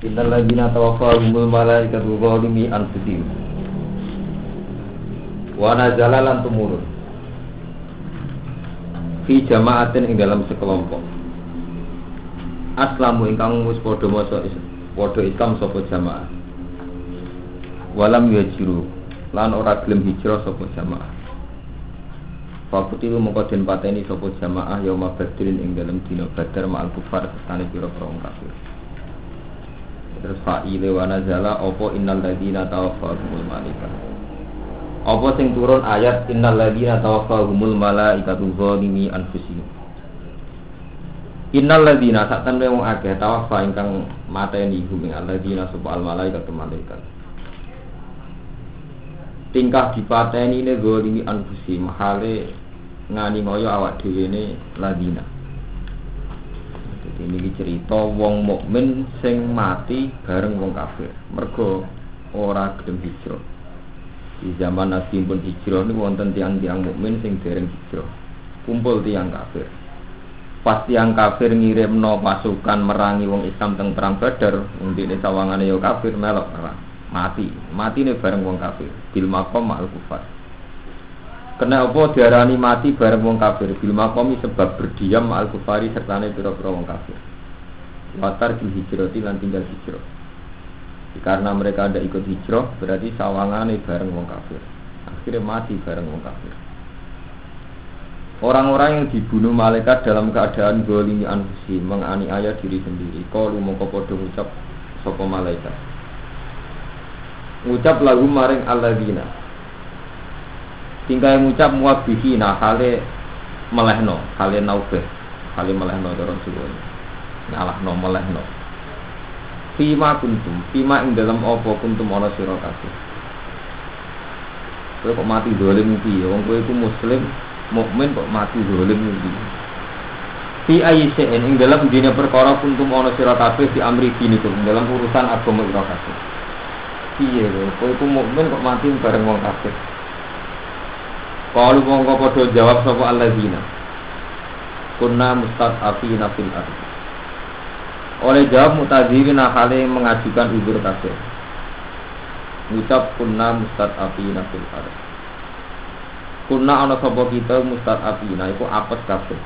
Innal ladzina tawaffahumul malaikatu zalimi anfusihim. Wa nazala lan tumurun. Fi jama'atin ing dalam sekelompok. Aslamu ingkang wis padha maca padha Islam sapa jamaah. Walam yajiru lan ora gelem hijrah sapa jamaah. Fakutilu mongko den pateni sapa jamaah yauma badrin ing dalam dina badar ma'al kufar sesane pira-pira kafir. Terus fa'ile wa nazala apa innal ladina tawaffahumul malaika. Apa sing turun ayat innal ladina tawaffahumul malaikatu zalimi anfusihim. Innal ladina sak temne wong akeh tawaffa ingkang mateni ing alladina sapa al malaikatu malaikat. Tingkah dipateni ne zalimi anfusihim hale ngani ngoyo awak dhewe ne ini cerita wong mukmin sing mati bareng wong kafir. Mergo ora gelem hijrah. Di zaman Nabi pun hijrah niku wonten tiang-tiang mukmin sing dereng hijrah. Kumpul tiang kafir. Pas tiang kafir ngirimno pasukan merangi wong Islam teng perang Badar, ndine sawangane yo kafir melok perang. Mati. Mati nih bareng wong kafir. Bil maqam al kufar. Kena apa diarani mati bareng wong kafir bil makomi sebab berdiam al kufari serta pira-pira wong kafir. Watar bil hijrati lan tinggal hijrah. Karena mereka ada ikut hijrah berarti sawangane bareng wong kafir. Akhirnya mati bareng wong kafir. Orang-orang yang dibunuh malaikat dalam keadaan golimi anfusi menganiaya diri sendiri. Kalau mau podo ucap sopo malaikat. Ucap lagu maring alladzina tinggal ngucap muwabihi nah hale melehno hale naubeh hale melehno dorong suwon ngalahno melehno Fima kuntum, fima ing dalam opo kuntum ana sira kabeh. Kowe kok mati dolim piye? Wong kowe iku muslim, mukmin kok mati dolim piye? Fi ayyin ing dalam dina perkara kuntum ana sira kabeh di amri dinikum dalam urusan agama ira kabeh. Piye kowe iku mukmin kok mati bareng wong kafir? Kalau mongko padha jawab sapa alladzina. Kunna mustad'afina fil ardi. Oleh jawab mutadzirina hale mengajukan udur kabeh. Ngucap kunna mustad'afina fil ardi. Kunna ana sapa kita mustad'afina iku apes kabeh.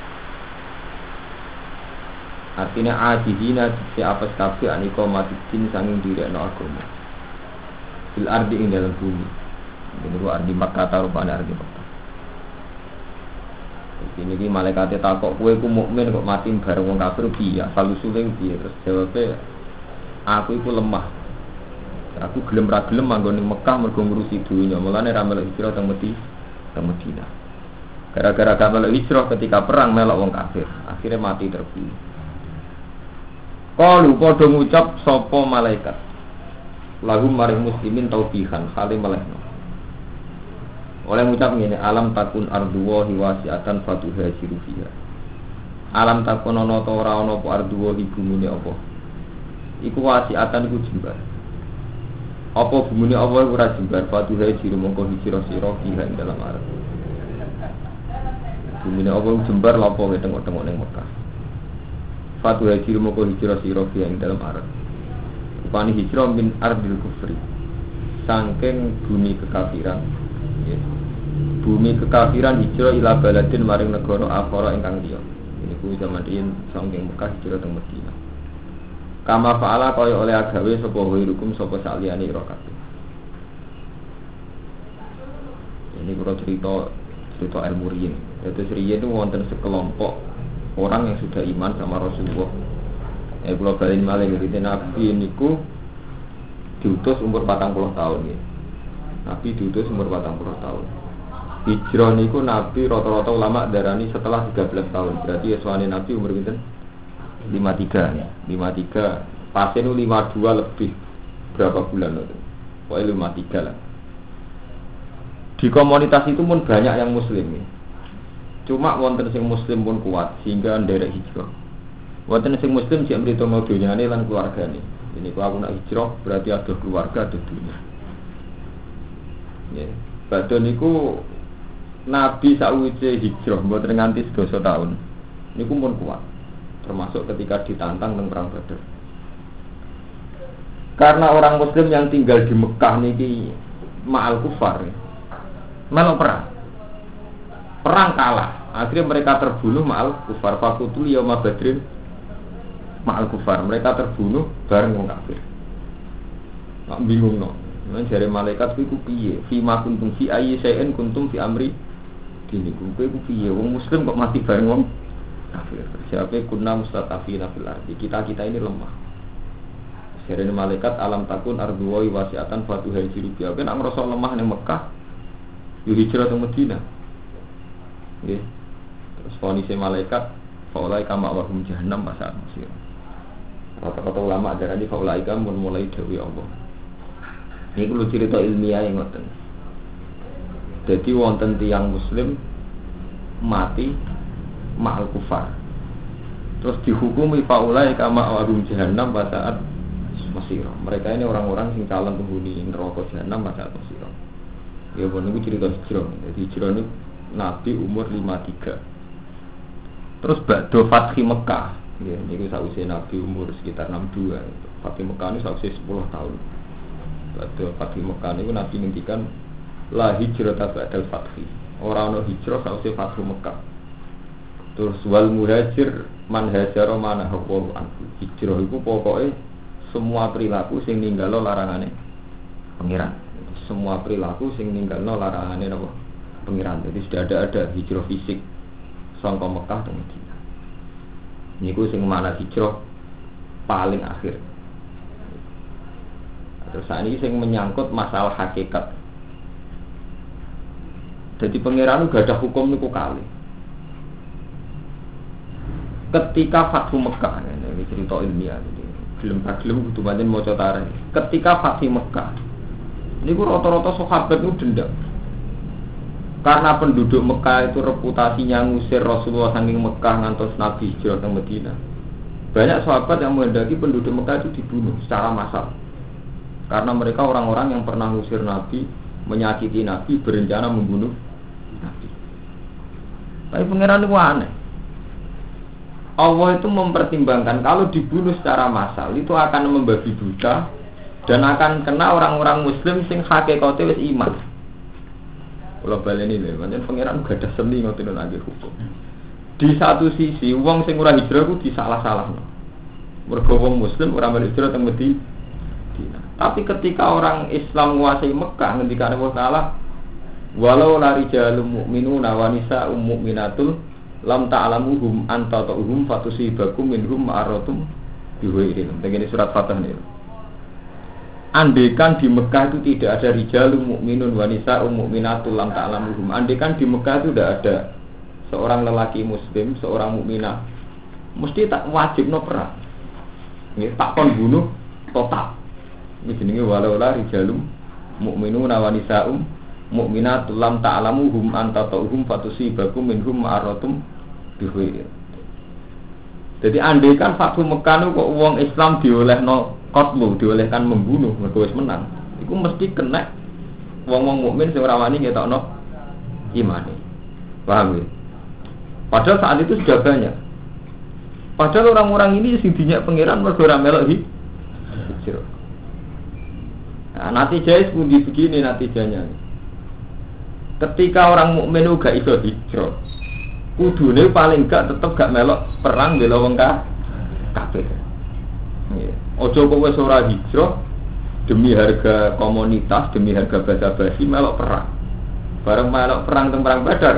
Artinya ajihina si apes kabeh aniko mati din sanging direkno agama. Fil ardi ing dalam bumi. Ini ardi Makkah taruh ardi Makkah. Ini ki malaikatnya takok kue ku mukmin kok mati bareng wong kafir piye? Asal usule piye? Terus jawabnya aku itu lemah. Aku gelem ra gelem manggon ning Mekah mergo ngurusi dunya. Mulane ra melok hijrah teng Medina. Teng Medina. Gara-gara gak melok hijrah ketika perang melok wong kafir, akhirnya mati terbunuh. Kalu padha ngucap sapa malaikat. Lahum maring muslimin taubihan hale melehno. Oleh ngucap ngene, alam takun arduwa hiwasiatan fatuha fiha. Alam takun ana ta ora ana apa arduwa bumune apa. Iku wasiatan iku jembar. Apa bumune apa ora jembar fatuha jiru mongko hijira sira fiha ing dalam arep. Bumune apa jembar lapo tengok-tengok ning Mekah. Fatuha jiru mongko hijira sira fiha ing dalam arep. Rupani hijrah min ardil kufri. Sangking bumi kekafiran. Bumi kekafiran hijrah ila baladin maring negara akhara ingkang liya. Ini kuwi zaman riyin saking Mekah hijrah teng Madinah kama faala kaya oleh agawe sapa hukum sapa saliyane ira kabeh. Ini kura cerita cerita ilmu riyin itu riyin itu wonten sekelompok orang yang sudah iman sama Rasulullah. Eh kula balen malih gitu Nabi niku diutus umur 40 tahun ya. Nabi diutus umur 40 tahun Hijrah niku Nabi rata-rata ulama darani setelah 13 tahun. Berarti yaswani Nabi umur pinten? 53 ya. 53. Pasien 52 lebih berapa bulan itu? Pokoknya 53 lah. Di komunitas itu pun banyak yang muslim ya. Cuma wonten sing muslim pun kuat sehingga nderek hijrah. Wonten sing muslim sing mrito mau dunyane lan keluargane. Ini kalau aku nak hijrah berarti ada keluarga ada dunia. Ya. Badon niku Nabi sakwise hijrah mboten nganti sedoso tahun. Niku pun kuat. Termasuk ketika ditantang teng perang Badar. Karena orang muslim yang tinggal di Mekah niki ma'al kufar. Melok perang. Perang kalah. Akhirnya mereka terbunuh ma'al kufar. Fakutul yauma badrin ma'al kufar. Mereka terbunuh bareng wong kafir. Nak bingung no. Nah, jari malaikat ku piye? Fi ma kuntum fi ayyi syai'in kuntum fi amri dini ku ku piye? Wong muslim kok mati bareng wong kafir. Siapa kunna mustatafina fil ardi. Kita-kita ini lemah. Jari malaikat alam takun ardu wa wasiatan fatu hajiru biya. Kan ngrasa lemah ning Mekah. Yo hijrah ke Madinah. Nggih. Terus fonise malaikat faulai kama wahum jahannam masa masir. Kata-kata ulama darah di faulai kamu mulai dewi Allah. Ini kalau cerita ilmiah yang ngoten. Jadi wonten tiang muslim mati ma'al kufar. Terus dihukumi faulai kama warum jahannam pada saat Mesir. Mereka ini orang-orang sing calon penghuni neraka jahannam pada saat Mesir. Ya bon itu cerita hijrah. Jadi hijrah ini Nabi umur 53. Terus Ba'do Fathi Mekah. Ya, ini sausi Nabi umur sekitar 62. Fathi Mekah ini sausi 10 tahun. Ba'do Fathi Mekah ini Nabi ngintikan La hijrah ba'dal Fathi. Orang no hijrah sausi Fathu Mekah. Terus wal muhajir man hajaro mana hawahu anhu. Hijrah itu pokoknya semua perilaku sing ninggalo larangane pengiran. Semua perilaku sing ninggalo larangane apa? Pengiran. Jadi sudah ada ada hijrah fisik sangka Mekah dan Madinah. Niku sing mana hijrah paling akhir. Terus ini sing menyangkut masalah hakikat. Jadi pengiran gak ada hukum niku kali. Ketika Fathu Mekah ini cerita ilmiah ini belum belum kudu banyak mau tarik ketika Fathu Mekah ini gue rata-rata sahabat itu dendam. Karena penduduk Mekah itu reputasinya ngusir Rasulullah saking Mekah ngantos Nabi hijrah ke Medina banyak sahabat yang menghendaki penduduk Mekah itu dibunuh secara massal. Karena mereka orang-orang yang pernah ngusir Nabi menyakiti Nabi berencana membunuh tapi pangeran itu aneh Allah itu mempertimbangkan kalau dibunuh secara massal itu akan membabi buta dan akan kena orang-orang muslim sing hakikate wis iman. Kalau baleni lho, pancen pangeran gak ada seni ngoten lagi hukum. Di satu sisi wong sing ora hijrah ku disalah-salahno. Mergo wong muslim ora hijrah teng Medina. Tapi ketika orang Islam menguasai Mekah ngendikane Allah Taala walau lari jalum mu'minuna wa nisa'um mu'minatul lam ta'lamuhum anta ta'uhum fatusibakum minhum ma'aratum biwairin. Begini surat Fatah nih. Andekan di Mekah itu tidak ada rijalum mukminun wanita mu'minatul lam ta'lamuhum. Andekan di Mekah itu tidak ada seorang lelaki muslim, seorang mukminah mesti tak wajib no perang. Ini tak kon bunuh total. Ini jenenge walau la rijalum mukminun wanita mu'minatul lam ta'lamuhum anta ta'uhum fatusibakum minhum ma'aratum bihuir. Jadi andai kan Fathu Mekah kok uang Islam dioleh no kotlu, diolehkan membunuh, mereka wis menang. Iku mesti kena wong-wong mukmin sing ora wani ngetokno imane. Paham ya? Padahal saat itu sudah banyak. Padahal orang-orang ini sing dinyak pangeran mergo ora melok. Nah, nanti pundi begini natijanya. Ketika orang mukmin gak iso hijrah, kudune paling gak tetep gak melok perang bela wong kafir. Ojo kok wis ora hijrah demi harga komunitas, demi harga basa-basi melok perang. Bareng melok perang teng perang Badar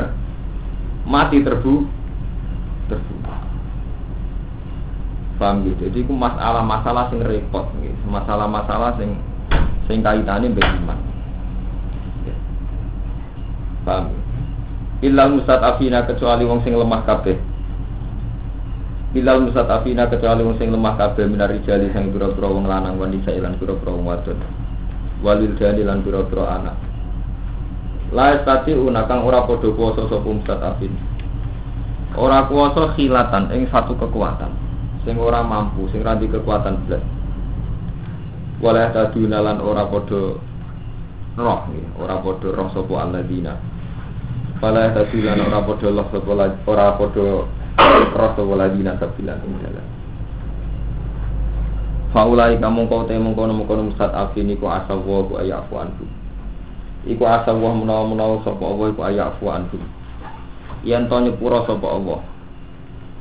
mati terbu terbu. Paham gitu. Jadi itu masalah-masalah sing repot gitu. Masalah-masalah sing sing kaitane. Paham? Ilal afina kecuali wong sing lemah kabeh. Ilal afina kecuali wong sing lemah kabeh minar rijali sing pira-pira wong lanang wanita ilan pira-pira wong wadon. Walil dani lan pira-pira anak. La estati unakang ora padha kuwasa sapa afin. Ora kuwasa khilatan ing satu kekuatan. Sing ora mampu, sing ra kekuatan blas. Wala taduna lan ora padha roh, ora padha roh sapa alladzina Fala tasilan ora padha Allah ora padha rasa wala dina sabilan ing dalan. Faulai kamu kau temu kono kono musat afi niku asawa ku ayafu anhu. Iku asawa menawa menawa sapa Allah iku ayafu anhu. Yen to nyepura sapa Allah.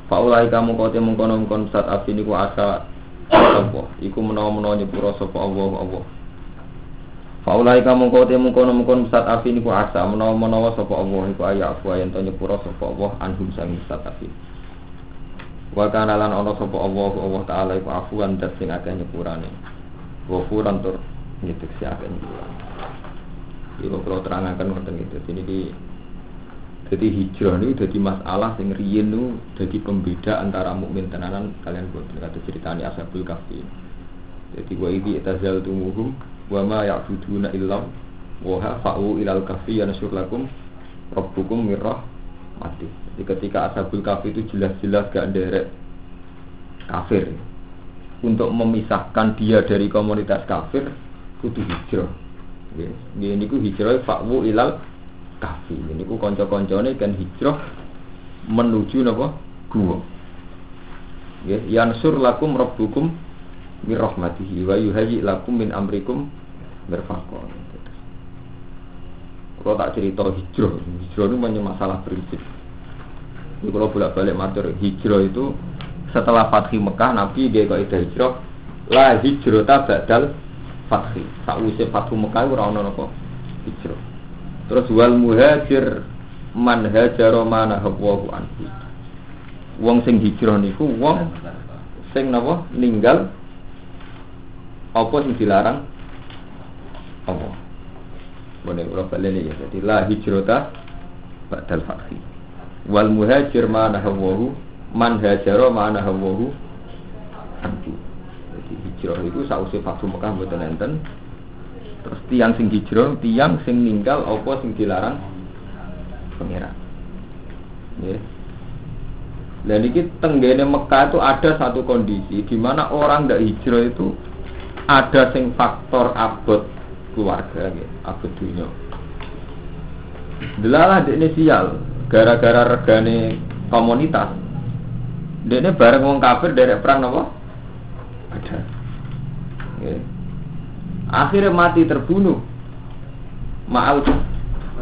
Faulai kamu kau temu kono kono musat afi niku asa sapa. Iku menawa menawa nyepura sapa Allah Allah. Faulai kamu kau temu kono kono musat afi niku asa menawa menawa sapa Allah iku ayafu yen to nyepura sapa Allah anhum sang musat afi. Wa kana lan ana sapa Allah Allah taala iku afuwan dat sing akeh nyepurane. Ghafuran tur nyetik si akeh nyepurane. Iku kalau terangaken wonten gitu. Ini di jadi hijrah ini jadi masalah sing riyen nu jadi pembeda antara mukmin tenanan kalian boten kata ceritanya ashabul kahfi. Jadi wa idzi tazaltumuhum wa ma ya'buduna illa wa fa'u ilal kahfi yanshur lakum rabbukum mirrah mati. Jadi ketika ashabul kafir itu jelas-jelas gak derek kafir. Untuk memisahkan dia dari komunitas kafir, kudu hijrah. Ini ku hijrah fakwu ilal kafir. Ini ku konco-koncone kan hijrah menuju napa gua. Ya, yansur lakum rabbukum min rahmatihi wa yuhayyi lakum min amrikum berfakon. Kalau tak cerita hijrah, hijrah itu banyak masalah prinsip. Ini kalau bolak balik matur hijrah itu setelah Fathi Mekah Nabi dia kok ida hijrah la hijrata badal Fathi. Sakwise Fathu Mekah ora ono napa hijrah. Terus wal muhajir man hajara mana hawahu anhu. Wong sing hijrah niku wong sing napa ninggal apa sing dilarang? Apa. Boleh kalau balik ya. Jadi la hijrata badal fathi. Wal muhajir mana hawahu man hajaro mana hawahu anhu jadi hijrah itu sausi faksu Mekah mboten enten. Terus tiang sing hijrah tiang sing ninggal apa sing dilarang? Pangeran ya dan ini tenggene Mekah itu ada satu kondisi di mana orang tidak hijrah itu ada sing faktor abot keluarga, ya, abot dunia. Delalah di inisial, gara-gara regane komunitas ini bareng wong kafir dari perang apa? Ada. Ya. Akhirnya mati terbunuh. Ma'al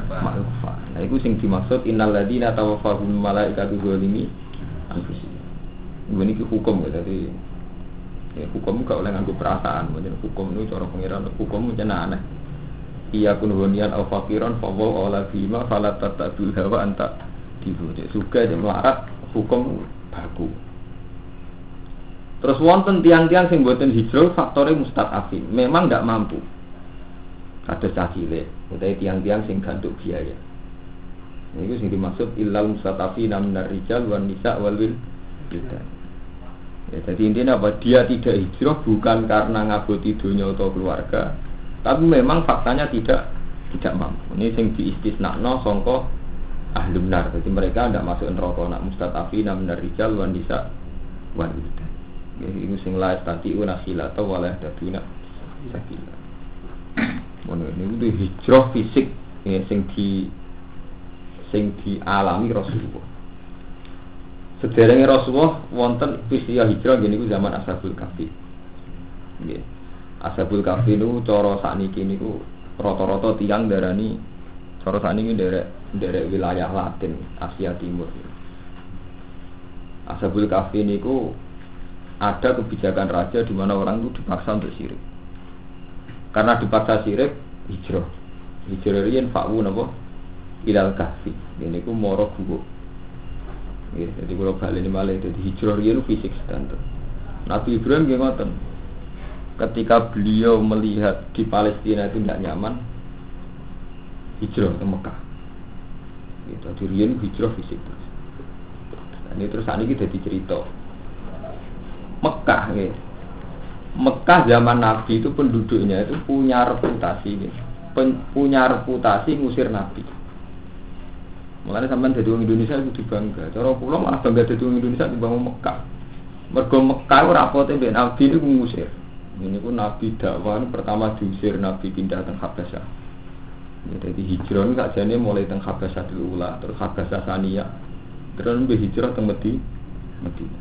Ma'ufa. Nah itu sing dimaksud innal ladina tawaffahum malaikatu zalimi anfusihim. Ini hukum ya jadi ya, hukum gak oleh nganggo perasaan, mungkin hukum itu cara pengiran. Hukum mungkin aneh iya kun hunian fakiran fa wa ala bima fala tatabil hawa anta dibu suka aja melarat hukum baku. Terus wonten tiang-tiang sing buatin hijrah faktornya mustaqafin memang nggak mampu. Ada cahile utai tiang-tiang sing ganduk biaya. Ini sing dimaksud ilal mustaqafin minar rijal wan nisa wal wil Ya, jadi intinya apa? Dia tidak hijrah bukan karena ngaboti dunia atau keluarga, tapi memang faktanya tidak tidak mampu. Ini sing diistisnakno songko ahli benar. Jadi mereka tidak masuk neraka nak mustatafi nam rijal wan nisa wan Jadi ini sing la unakhila atau walah daduna sakila. Mono ini itu hijrah fisik ya, sing di sing dialami Rasulullah. Sederenge Rasulullah wonten peristiwa hijrah gini ku zaman Ashabul Kahfi. Nggih. Ashabul Kahfi niku cara sakniki niku rata-rata tiang darani cara sakniki derek derek wilayah Latin, Asia Timur. Ashabul Kahfi niku ada kebijakan raja di mana orang itu dipaksa untuk sirik. Karena dipaksa sirik, hijrah. Hijrah riyen fa'u napa? Ilal kahfi. Ini ku moro gubuk. Jadi kalau balik ini malah jadi hijrah riyen fisik standar. Nabi Ibrahim nggih ngoten ketika beliau melihat di Palestina itu tidak nyaman hijrah ke Mekah itu dirian hijrah fisik terus dan ini terus ini kita cerita Mekah ya. Mekah zaman Nabi itu penduduknya itu punya reputasi ya. punya reputasi ngusir Nabi Mulanya sampai jadi orang Indonesia itu dibangga. Cara pulau malah bangga jadi orang Indonesia dibangun Mekah. Mergo Mekah itu rapotnya Nabi itu ngusir. Ini pun Nabi dakwah pertama diusir Nabi pindah ke Habasyah. Ya, jadi hijrah ini jadi mulai teng Habasyah dulu lah, terus Habasyah Sania, terus lebih hijrah ke Medina. Medina.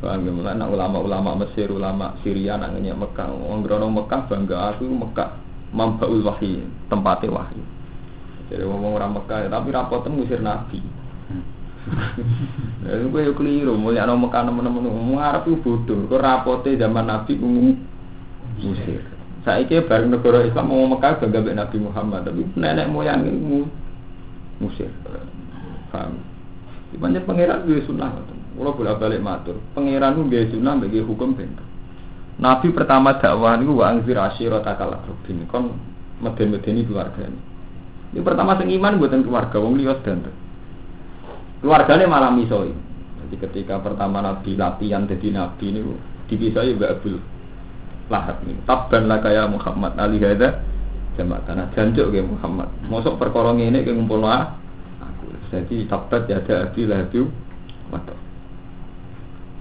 Paham ya, mulai ulama-ulama Mesir, ulama Syria, nangnya Mekah. Orang Mekah bangga aku Mekah, mambaul wahyi, tempatnya wahyu. Jadi ngomong orang Mekah, tapi rapot ngusir Nabi. Ya gue yo keliru, mulia no Mekah teman-teman, ngomong Arab itu bodoh. Kau rapotnya zaman Nabi ngomong ngusir. Saya kira bareng negara Islam mau Mekah bangga Nabi Muhammad, tapi nenek moyang itu ngusir. Paham? Banyak pangeran gue sunnah. Kalau boleh balik matur, pangeran gue sunnah bagi hukum bentuk. Nabi pertama dakwah itu wa angzir asyirata kala rubin kon meden-medeni keluarga ini. Ini pertama sing iman buatan keluarga wong liya dan keluarganya malah misoi. Jadi ketika pertama Nabi latihan jadi Nabi ini dipisoi Mbak Abdul Lahab ini. Tabban lah kayak Muhammad Ali hada jamaah tanah jancuk kayak Muhammad. Mosok perkara ngene kayak ngumpul jadi tabat ya ada abi lahabiu wadah.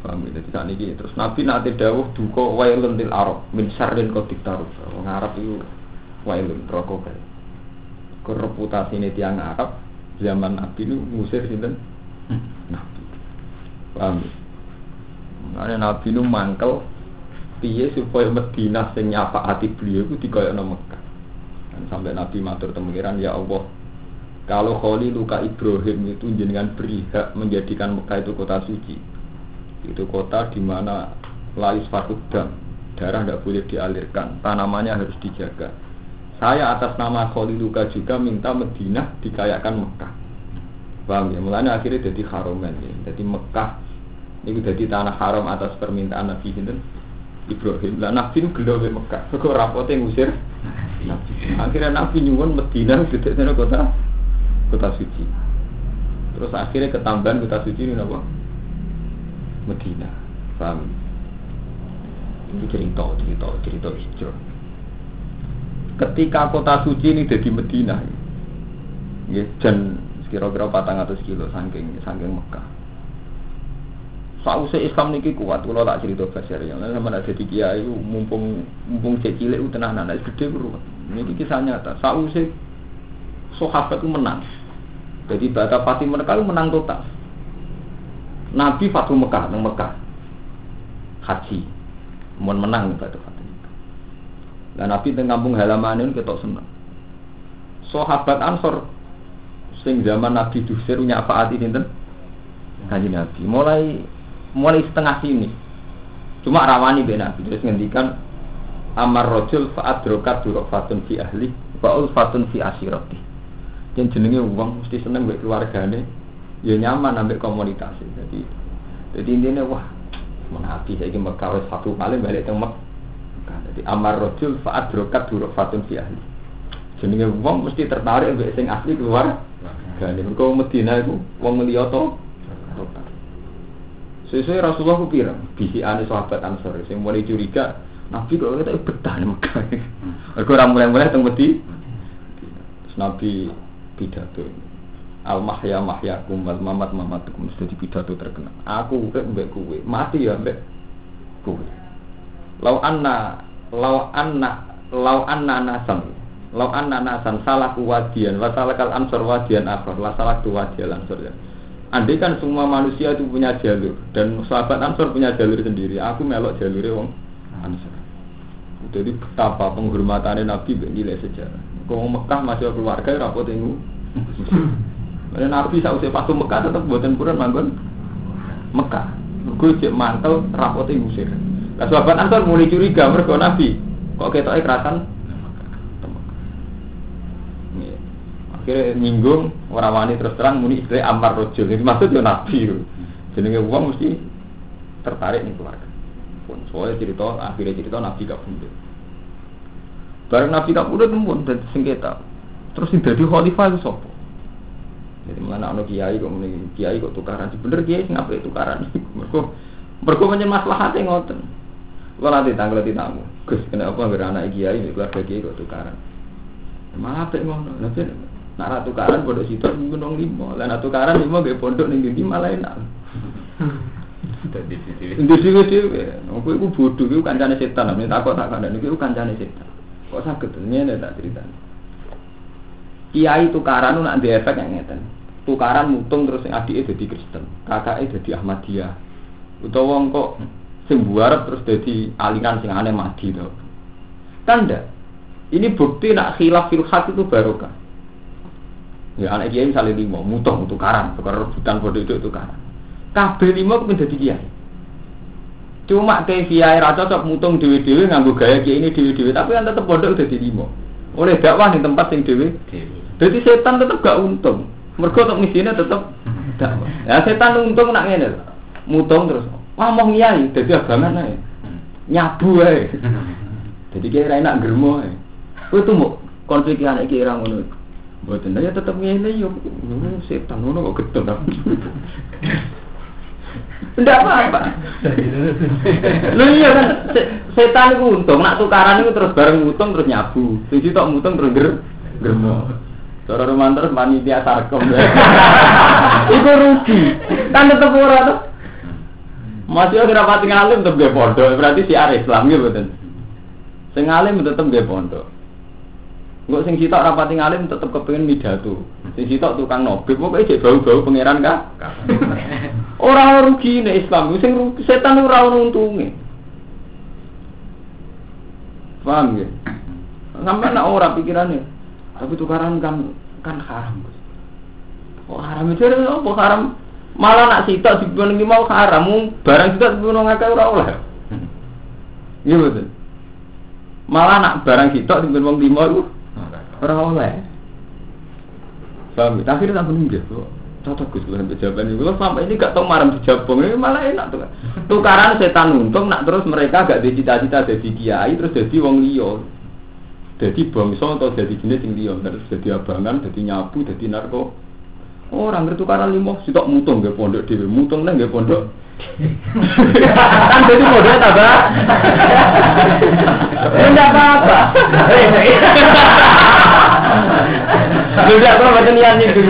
Paham ya? Jadi saat ini terus Nabi nanti dawuh duka wailun til arab min syarrin kau diktaruh. Orang Arab itu wailun rokok kayak. Kereputasi ini tiang Arab zaman Nabi ini ngusir sinten Nabi. Paham ya? Makanya Nabi itu mangkel piye supaya Madinah sing nyapa hati beliau itu dikoyokno Mekah. Sampai Nabi matur temengiran ya Allah kalau Kholi luka Ibrahim itu jenengan beri hak menjadikan Mekah itu kota suci. Itu kota di mana lais fakudam, darah tidak boleh dialirkan, tanamannya harus dijaga. Saya atas nama Kholi luka juga minta Madinah dikayakan Mekah. Paham ya? Mulanya akhirnya jadi haromen ya. Jadi Mekah ini jadi tanah haram atas permintaan Nabi Hinten Ibrahim. Lah Nabi itu gelo Mekah. Kok rapotnya ngusir. Akhirnya Nabi nyuwun Madinah tidak kota kota suci. Terus akhirnya ketambahan kota suci ini apa? Medina. Paham? Ini cerita, cerita, cerita hijrah. Ketika kota suci ini jadi Medina, ya, dan kira-kira 400 kilo saking saking Mekah. Sausé Islam niki kuat, kalau tak cerita yang lain sama ada jadi kiai mumpung mumpung cilik tenanan, gede beruat. Ini kisah nyata. Sausé sahabat itu menang. Jadi Bata Fatih Mekah menang total. Nabi Fatu Mekah, nang Mekah. Haji. Mohon menang nih Dan Nabi teng kampung halaman ini ketok seneng. Sahabat Ansor sing zaman Nabi Dusir nyafaati dinten Kanjeng Nabi. Mulai mulai setengah sini. Cuma rawani be Nabi terus ngendikan amar rojul fa'adrokat fatun fi ahli wa fatun fi asirati yang jenenge uang mesti seneng mbek keluargane ya nyaman ambek komunitas jadi jadi intinya wah menabi saya Mekah satu kali balik ke Mekah jadi amar rojul faat brokat duruk fatun fi ahli. Jenenge uang mesti tertarik mbek sing asli keluar gane mergo Medina iku wong liya to Sesuai Rasulullah ku pirang, bisi ane sahabat Ansor. Sing mulai curiga Nabi kok kita betah nih Mekah. Mergo ora mulai-mulai teng Medina. Nabi pidato al mahya mahyakum wal mamat mamatukum. Jadi pidato terkenal. Aku mbek mbek kowe mati ya mbek kowe lau anna lau anna lau anna nasan lau anna nasan salah wadian wa salakal ansor wadian akhir la salah wadian ansor ya Andai kan semua manusia itu punya jalur dan sahabat Ansor punya jalur sendiri, aku melok jalurnya wong Ansor. Jadi betapa penghormatannya Nabi nilai sejarah. Kau Mekah masih keluarga rapot ini Karena Nabi sausé pas Mekah tetap buatan pura manggon Mekah. Gue cek mantel rapote ngusir. Lah sahabat Ansor mulai curiga mergo Nabi kok ketoke kerasan akhirnya nyinggung orang wani terus terang muni istilah amar ini maksud ya nabi jenenge uang mesti tertarik nih keluarga pun soalnya cerita akhirnya cerita nabi gak bunuh bareng nabi gak bunuh tembun dan sengketa Terus jadi khalifah itu sopo. Jadi mana anak kiai kok mending kiai kok tukaran. Bener kiai apa tukaran. Mereka mereka punya masalah hati ngoten. Kalau nanti tanggal di tamu, Gus kenapa nggak anak kiai keluarga kiai kok tukaran? Malah apa ngono? Nanti nak tukaran bodoh situ gunung lima, lain tukaran lima gak pondok nih di malah enak. Di sini sih, aku itu bodoh, itu kancane setan, ini takut tak ada, itu kancane setan. Kok sakit? Ini ada tak cerita. Kiai tukaran itu nak efek yang ngeten. Tukaran mutung terus yang adik jadi Kristen, kakaknya jadi Ahmadiyah. Utawa wong kok sing buarep terus dadi aliran sing aneh mati to. Tanda. Ini bukti nak khilaf fil hak itu barokah. Ya anak kiai misalnya lima, mutung tukaran, tukar rebutan bodoh itu tukaran. Kabel lima kemudian jadi kiai. Cuma kayak kiai rata cocok mutung dewi dewi nganggu gaya kiai ini dewi dewi, tapi kan tetap bodoh jadi lima. Oleh dakwah di tempat yang dewi. Jadi setan tetap gak untung. Mereka untuk misinya tetap dakwah. Ya setan untung nak ngene. Mutung terus. Mau kiai, jadi abangan aja. Nyabu aja. Jadi kiai enak germo aja. Kowe tuh mau konflik anak kiai ra ngono. Mboten ya tetep ngene yo. Setan ngono kok gedhe Tidak apa-apa. Lu iya kan setan itu untung, nak tukaran itu terus bareng mutung terus nyabu. Sing tok mutung terus ger germo. Cara romantis panitia sarkom. Iku rugi. Kan tetep ora tuh. Masih ora rapati ngalim tetep ge pondok, berarti si Islam gitu betul. Sing alim tetep ge pondok. Enggak sing sitok rapati ngalim tetep kepengin midatu. Sing sitok tukang nobib pokoke cek bau-bau pangeran ka. Ora rugi nek Islam, sing setan ora ono untunge. Paham ya? Sampai nak ora pikirannya. Tapi tukaran kan kan haram. Oh haram itu apa haram? Malah nak sitok dibon iki mau haram, barang sitok dibon ngakeh ora oleh. Iya betul. Malah nak barang sitok dibon wong limo iku ora oleh. Paham? Akhirnya tak menunjuk cocok Gus kalau jawaban itu. Kalau sampai ini gak tau marah dijabung, ini malah enak tuh. Tukaran setan untung, nak terus mereka gak ada cita-cita jadi kiai, terus jadi wong liya. Jadi bangsa atau jadi jenis yang liya, terus jadi abangan, jadi nyabu, jadi narko. Orang oh, tukaran limo, sitok mutung gak pondok dewi, mutung neng gak pondok. kan jadi modalnya tambah. Tidak apa-apa. Tidak apa macam niat itu.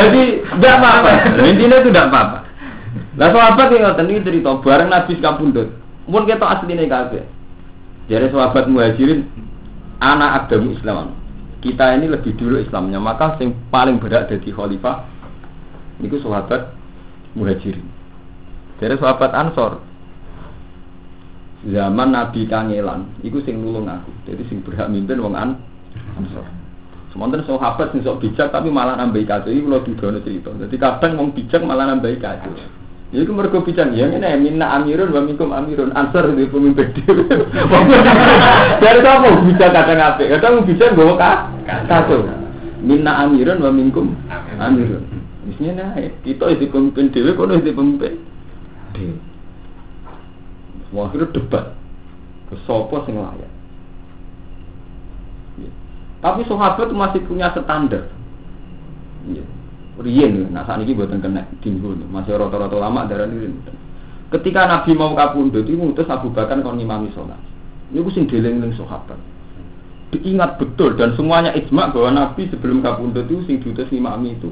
Jadi tidak apa-apa. Intinya itu tidak apa-apa. Lah sahabat yang ngoten iki cerita bareng Nabi kapundhut. Mun kita asline kabeh. Jadi sahabat muhajirin anak agama Islam. Kita ini lebih dulu Islamnya, maka yang paling berat jadi khalifah itu sahabat muhajirin. Jadi sahabat Ansor zaman Nabi kangelan, itu sing nulung aku. Jadi sing berhak mimpin wong an Ansor. Sementara sahabat sing sok bijak tapi malah nambahi kacau. Iki kula didono cerita. Jadi kadang wong bijak malah nambahi kacau. Ya iku mergo bijak ya ngene minna amirun wa minkum amirun ansar di pemimpin dhewe. Dari sapa bijak kadang apik, kadang bijak nggawa kacau. Minna amirun wa minkum amirun. Bisnya nah, kita itu pemimpin dhewe kono itu pemimpin dhewe. Wah, debat. Ke sopo sing layak. Tapi sahabat masih punya standar. Ya. Rien, nah saat ini buatan kena tinggu, masih rata-rata lama darah ini. Ketika Nabi mau kapundut, itu ngutus Abu Bakar kon ngimami sholat. Ini aku sing deleng ning sahabat. Diingat betul dan semuanya ijma bahwa Nabi sebelum kapundut itu sing diutus ngimami itu.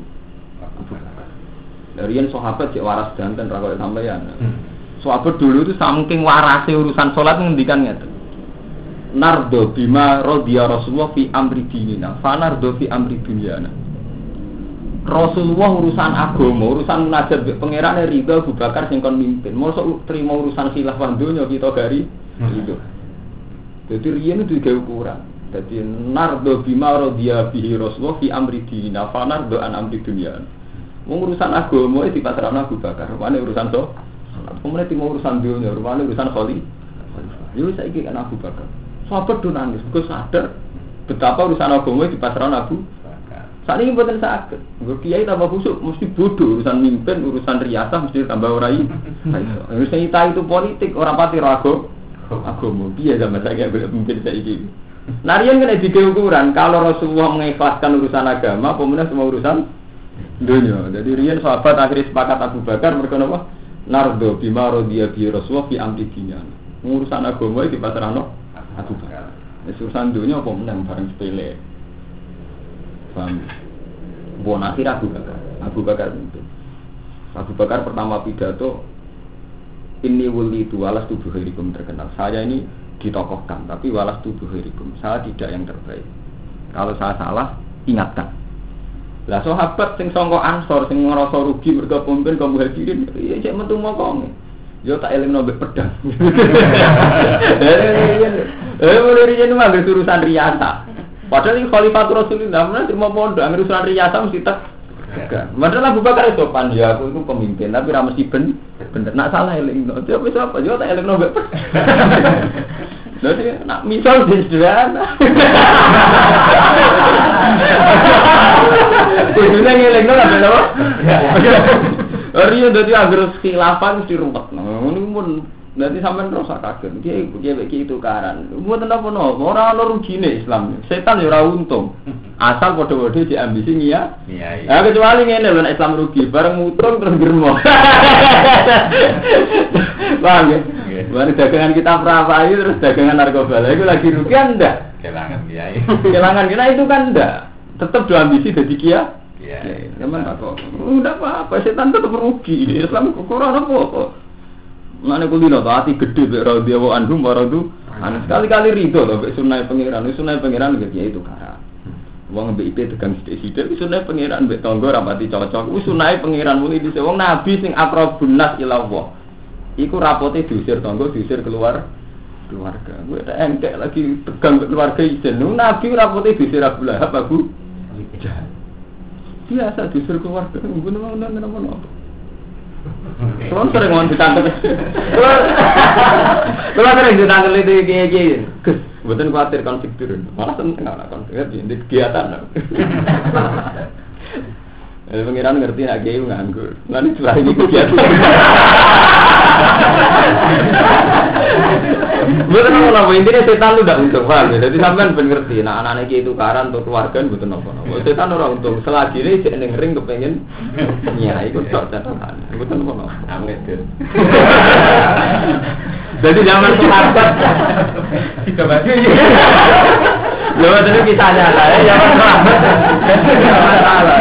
Dari yang sahabat cek waras danten rakok sampeyan. Hmm. Sahabat dulu itu saking warase urusan sholat ngendikan ngeten nardo bima rodiya Rasulullah fi amri dinina fa nardo fi amri dunyana Rasulullah urusan agama, urusan munajat pangeran ridho Abu Bakar sing kon mimpin. Mosok terima urusan khilafah dunya kita gari itu. Jadi riyen itu juga ukuran. Jadi nardo bima rodiya bihi Rasulullah fi amri dinina fa nardo an amri dunyana. Wong urusan agama itu dipasrahno Abu Bakar. Mana urusan so? Kemudian mau urusan dunia, mana urusan kholi. Yo saiki kan Abu Bakar. Sahabat tuh nangis, gue sadar betapa urusan agama di pasaran Abu saat ini buatan sakit. Kiai tambah busuk, mesti bodoh urusan mimpin, urusan riasah mesti tambah orai. Urusan kita itu politik, orang pati rago. Agama, dia sama saya boleh mimpin saya ini. Narian kan di ukuran, kalau Rasulullah mengikhlaskan urusan agama, pemenang semua urusan dunia. Jadi Rian sahabat akhirnya sepakat Abu Bakar mereka apa? Nardo bima dia bi Rasulullah fi amri Urusan agama di pasaran Abu Bakar. urusan dunia apa menang bareng sepele. Paham? Bukan akhir Abu Bakar. Abu Bakar itu. Abu Bakar pertama pidato ini wuli itu walas tubuh hirikum terkenal. Saya ini ditokohkan, tapi walas tubuh hirikum. Saya tidak yang terbaik. Kalau saya salah, ingatkan. Lah sahabat sing sangka Ansor sing ngrasa rugi mergo pemimpin kaum muhajirin, iya cek metu mokong. Yo tak eling mbek pedang. Eh mulai riyen mah urusan riasa. Padahal ini Khalifatul Rasulullah, mana terima pondok, ambil urusan riasa mesti tak Padahal Abu Bakar itu pan ya aku itu pemimpin, tapi ramah mesti ben bener. Nak salah eling, tapi apa? Yo tak eling mbek jadi nak misal di sederhana. Kudune ngelingno lah ben apa? Riyo dadi agar khilafah mesti ruwet. Ngono pun Nanti sampai terus kaget, dia dia bagi itu karan. Buat apa no? Orang lo rugi nih Islam. Setan ya untung. Asal bodoh-bodoh di ambisi ya. Iya. Nah, kecuali ini loh Islam rugi, bareng mutung terus germo. Paham ya? Bareng dagangan kita perapai terus dagangan narkoba. Itu lagi rugi anda? Kelangan kiai. Kelangan kita itu kan enggak. Tetap dua ambisi jadi kia. Iya. Teman apa? Udah apa-apa, setan tetap rugi. Islam kurang apa? Mana kulino tuh hati gede be radhiyallahu anhum wa radu. Ana sekali-kali rido to be sunah pangeran. Sunah pangeran ya itu kara. Wong mbek IP tegang sithik-sithik sunah pangeran mbek tangga rapati cocok. Wis sunah pangeran muni dise wong nabi sing akrabun nas ila Allah. Iku rapote diusir tangga diusir keluar keluarga. Gue tak engkek lagi tegang keluarga izin. Nabi rapote diusir Abu Lahab Abu Jahal. Biasa diusir keluarga. Gue nang nang nang Kalau sering mau ditangkap, kalau sering ditangkap itu kayak gini, bukan khawatir konflik turun, malah seneng nggak konflik, di kegiatan. Eh, pengiran ngerti nak gay nganggur, nanti setelah ini kegiatan. Betul nopo nopo intinya setan lu tidak untung paham ya. Jadi sampean ben ngerti. Nah anak-anak itu karan untuk keluarga betul nopo nopo. Setan orang untung. Selagi ini cek neng ring kepengen ya ikut tok catatan. Betul nopo nopo. Amin Jadi zaman sahabat kita baca Lho itu kisahnya saya zaman sahabat. Masalah.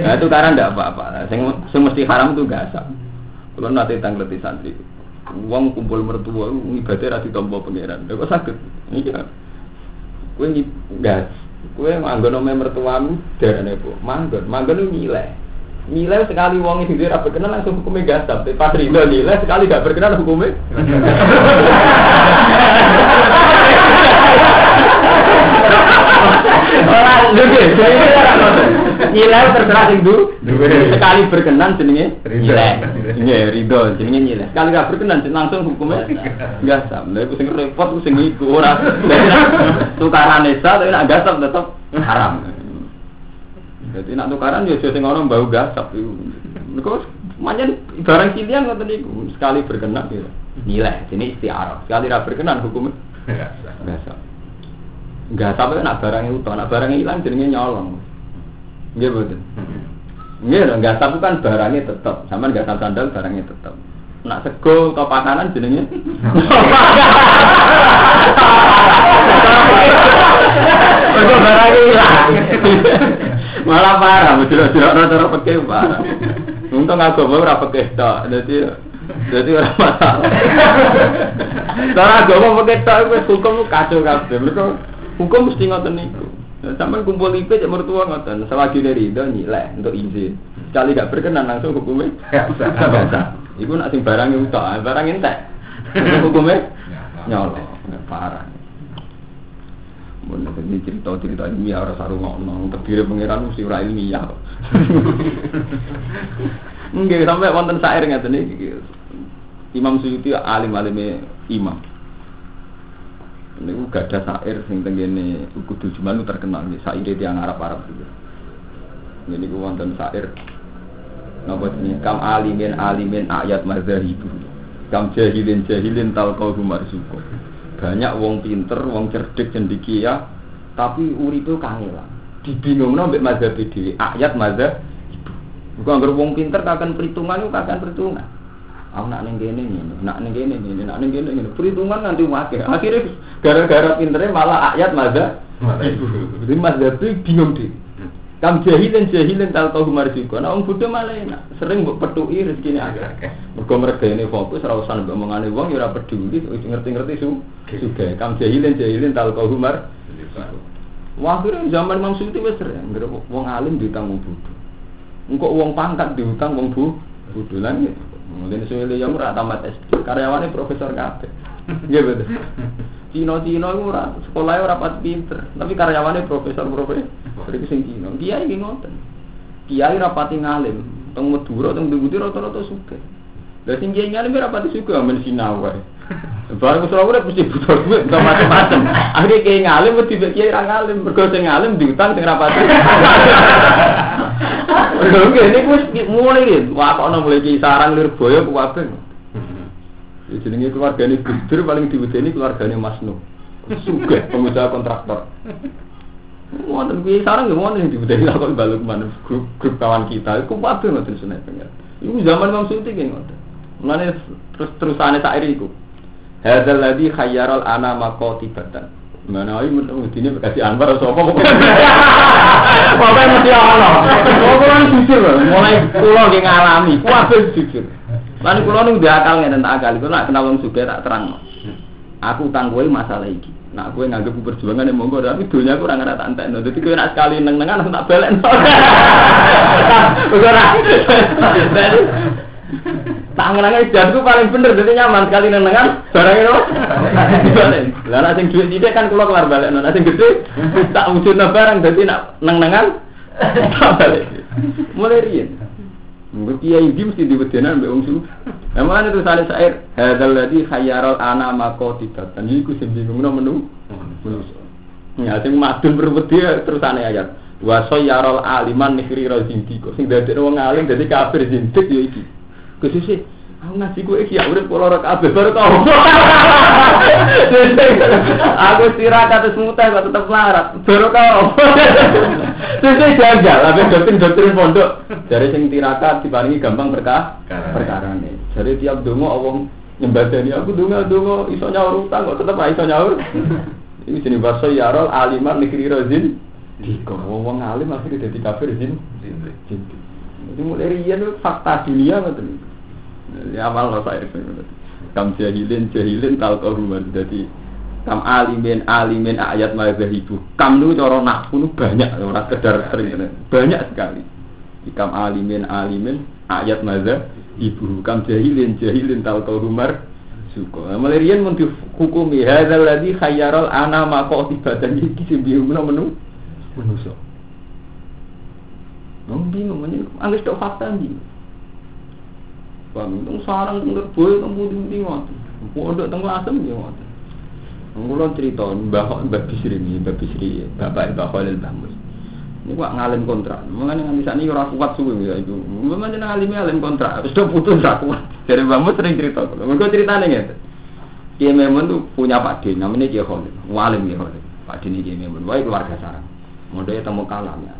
Nah itu karena tidak apa-apa. Yang mesti haram itu gasap. Kalau nanti tanggleti santri, uang kumpul mertua, ibadah rati tombol pangeran. Kok sakit? Iya. Kue gas, kue manggon ome mertuamu darane bu, manggon, manggon nilai. Nilai sekali uang itu dia kenal langsung hukumnya gasap. Tapi pas riba nilai sekali gak berkenan hukumnya. Orang nilai terserah sing Sekali berkenan jenenge nilai. Iya, ridho jenenge nilai. Sekali gak berkenan langsung hukumnya enggak sam. Lha sing repot sing iku ora. Tukaran esa tapi nak gasap tetep haram. Jadi nak tukaran ya sing orang bau gasap iku. Mergo manjen barang kilian ngoten niku sekali berkenan ya. Nilai, ini istiarah. Sekali ra berkenan hukumnya gasap. Enggak sampai nak barangnya utuh, nak barangnya hilang jadinya nyolong. Nggih betul. Nggih, enggak sampai kan barangnya tetap, sama enggak sampai sandal barangnya tetap. Nak sego atau pakanan jadinya. Betul barangnya hilang. Malah parah, betul rata-rata pakai parah. Untung aku mau rapet tok, jadi jadi orang masalah. Cara agama pakai tok, hukum kacau kabeh. Mereka Hukum mesti ngoten niku. Sampai kumpul IP cek mertua ngoten. Selagi dari itu nilai untuk izin. Sekali gak berkenan langsung hukumnya biasa. Iku nak sing barang utak, barang entek. Hukumnya nyolong, parah. Mun ini cerita-cerita ilmiah ora saru ngono, terdiri pangeran mesti ora ilmiah. Nggih sampai wonten syair ngeten iki. Imam Suyuti alim-alime imam. Ini gak ada sair sing tenggene kudu cuman terkenal nih sair yang Arab Arab juga. Ini gua wonten sair napa ini kam alimin alimin ayat mazhabibu. Kam jahilin jahilin talqau marzuqo. Banyak wong pinter, wong cerdik cendikia, tapi uripe kangelan. Dibingungno mbek mazhab dhewe. Ayat mazhab Bukan anggere wong pinter kakan perhitungan itu kakan perhitungan. Aku nak neng gini nih, nak neng gini nih, nak neng gini nih. Perhitungan nanti wakil. Akhirnya gara-gara pinternya malah ayat maza. Jadi maza itu bingung deh. Kam jahilin jahilin tahu tahu marjiko. Nah, orang Buddha malah enak. Sering buat petui rezeki ini agak. Mereka mereka ini fokus, rawusan ngomongane wong, ya peduli. Ngerti-ngerti su. Sudah. Kam jahilin jahilin tahu tahu mar. Wah, akhirnya zaman Imam Suyuti wis sering wong alim diutang wong bodho. Engkok wong pangkat diutang wong bu bodho lan Mungkin suwe yang ora tamat SD, karyawannya profesor kabeh. Iya betul. Cina-Cina itu ora sekolahnya ora pati pinter, tapi karyawannya profesor-profesor. Iku sing Cina. Kiai iki ngoten. Kiai rapati ngalim, teng Madura teng Budi rata-rata sugih. Lah sing kiai ngalim rapati sugih amen sinau wae. Barang usul urip mesti butuh duit untuk macam-macam. Akhirnya kiai ngalim mesti kiai ra ngalim, mergo ngalim diutang sing rapati. Mergo ini wis mulai rin, wah kok mulai kisaran Lirboyo ku kabeh. Ya jenenge keluargane Gus Dur paling diwedeni keluargane Mas Nuh. Sugih pengusaha kontraktor. Wonten sarang nggih wonten diwedeni kok balik mana grup grup kawan kita. Iku kabeh ngoten sunah pengen. Iku zaman Imam Suyuti nggih ngoten. Mulane terus terusane sair iku. Hadzal ladzi khayyaral ana maqatibatan. Mana ayo menurut ini kasih Anwar atau apa? Pokoknya mesti Allah. Pokoknya jujur, mulai pulau yang ngalami, kuabe jujur. Lalu pulau ini udah akal nggak tentang akal, nak kenal orang juga tak terang. Aku utang gue masalah ini. Nak gue nganggep perjuangan yang monggo, tapi dunia aku orang ngerti antek. Jadi gue nak sekali neng nengan aku tak belen. Jadi tangan-tangan jadku paling bener, jadi nyaman sekali neng nengan. Barang itu, balen. Lah nak sing duit tidak kan keluar keluar balik. Nak sing gede tak wujud barang, jadi nak neng nengan tak balik. Mulai rian. Mungkin kiai ini mesti dibedenan mbek wong su. Emang itu sale sair hadzal ladzi khayyaral ana maqatibatan. Iku sing bingungno menu. Ya sing madun berbedi terus ane ayat. Wa sayyarul aliman nihri razindi kok sing dadekno wong alim dadi kafir zindik ya iki. Kususe aku ngaji kowe iki ya urip kula ora kabeh baru tau. Aku tirakat terus mutah kok tetep larat. Baru kau. Terus jajal, tapi doktrin-doktrin pondok. Dari sing tirakat diparingi gampang berkah perkara nih. Jadi tiap dongo awong nyembadani aku dongo dongo iso nyaur utang kok tetep iso nyaur. Ini sini bahasa yarol aliman negeri rozin. Diko wong alim akhirnya jadi kafir zin. Jadi mulai rian fakta dunia betul. Ya amal lo saya Kam jahilin jahilin tal koruman. Jadi kam alimin alimin ayat mazhab itu. Kam itu cara nahwu banyak orang kedar sering banyak sekali. Kam alimin alimin ayat mazhab ibu kam jahilin jahilin tal korumar suko. Mulai rian mun dihukumi hadzal ladzi khayyaral ana maqo ibadah iki sing biungno menu manusa. Nang bingung menyen anggere tok fakta ndi. Bang, tong sarang teng boy teng pundi-pundi ngoten. Pondok teng asem ya ngoten. Ngulon cerita Mbah Mbah Bisri ini, Mbah Bisri, Bapak Mbah Khalil Bamus. Ini kok ngalim kontrak. Mengenai nganti saat ini ora kuat suwe ya itu. Memang jeneng alim alim kontrak. Wis do putus ra kuat. Jadi Bamus sering cerita. Mergo ceritane ngene. Kiai Memun tuh punya Pak D, namanya Kiai Khalil. Walim Kiai Khalil. Pak D ini Kiai Memun. Wah keluarga sarang. Modalnya temu kalam ya.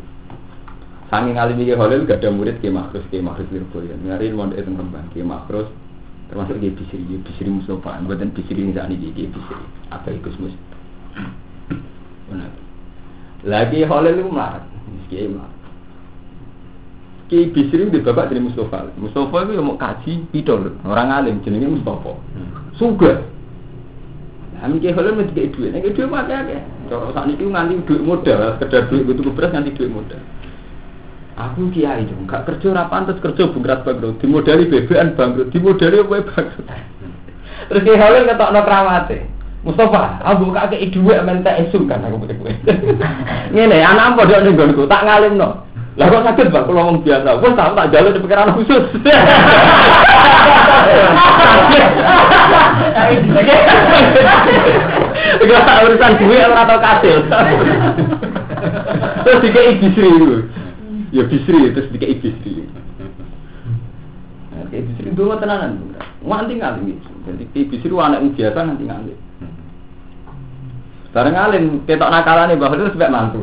Saking alim Kiai Khalil gak ada murid Kiai Makhrus, Kiai Makhrus Lirboyo. Ngari mondok itu Rembang, Kiai Makhrus termasuk Kiai Bisri, Kiai Bisri Mustafa. Buatan Bisri ini Kiai Bisri. Apa ikut mus? Benar. Lagi Khalil itu melarat, Kiai melarat. Kiai Bisri itu bapak dari Mustafa. Mustafa itu mau kaji pidol, orang alim jenenge Mustafa. Suga. Amin Kiai Khalil mesti duit, kayak duit ya? Cara saat ini nganti duit modal, sekedar duit butuh beras nganti duit modal. Aku kiai dong, gak kerja ora pantes kerja bungkrat bangkrut, dimodali BBN bangkrut, dimodali apa bangkrut. Terus Kiai Khalil ngetokno kramate. Mustafa, aku buka ke dhuwit men tak esu kan aku putih kowe. Ngene, anak padha ning nggonku, tak ngalimno. Lah kok sakit Pak, kalau ngomong biasa. Wes tak tak jalur di pikiran khusus. Gak urusan duit ora tau kasil. Terus dikei bisri itu. Ya bisri terus dikei bisri. Kayak bisri dulu tenanan. Nganti nganti. Jadi kayak bisri anak biasa nganti nganti. Bareng alim ketok nakalane bahwa itu sebab mantu.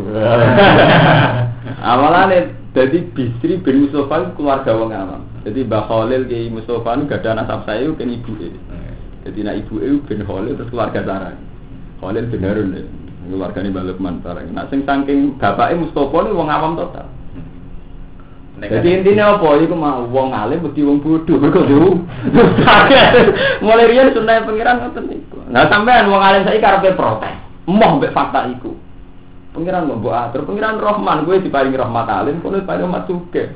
Awalane jadi Bisri bin Mustafa keluarga wong awam. Jadi Mbah Khalil Kiai Mustafa itu gak ada nasab saya kan ibu e. Jadi nak ibu e bin Khalil terus keluarga sarang. Khalil bin Harun deh. Keluarga ini Mbah Lukman sarang. Nah sing saking bapake Mustafa ini wong awam total. Jadi intinya apa? Iku mau wong alim mesti wong bodoh. Mergo dulu. Mulai riyen sunah pengiran ngoten niku. Nah sampean wong alim saiki karepe protes. Moh mbek fakta iku. Pengiran buat atur, pengiran Rahman, gue diparingi rahmat alim, kono diparingi rahmat suge.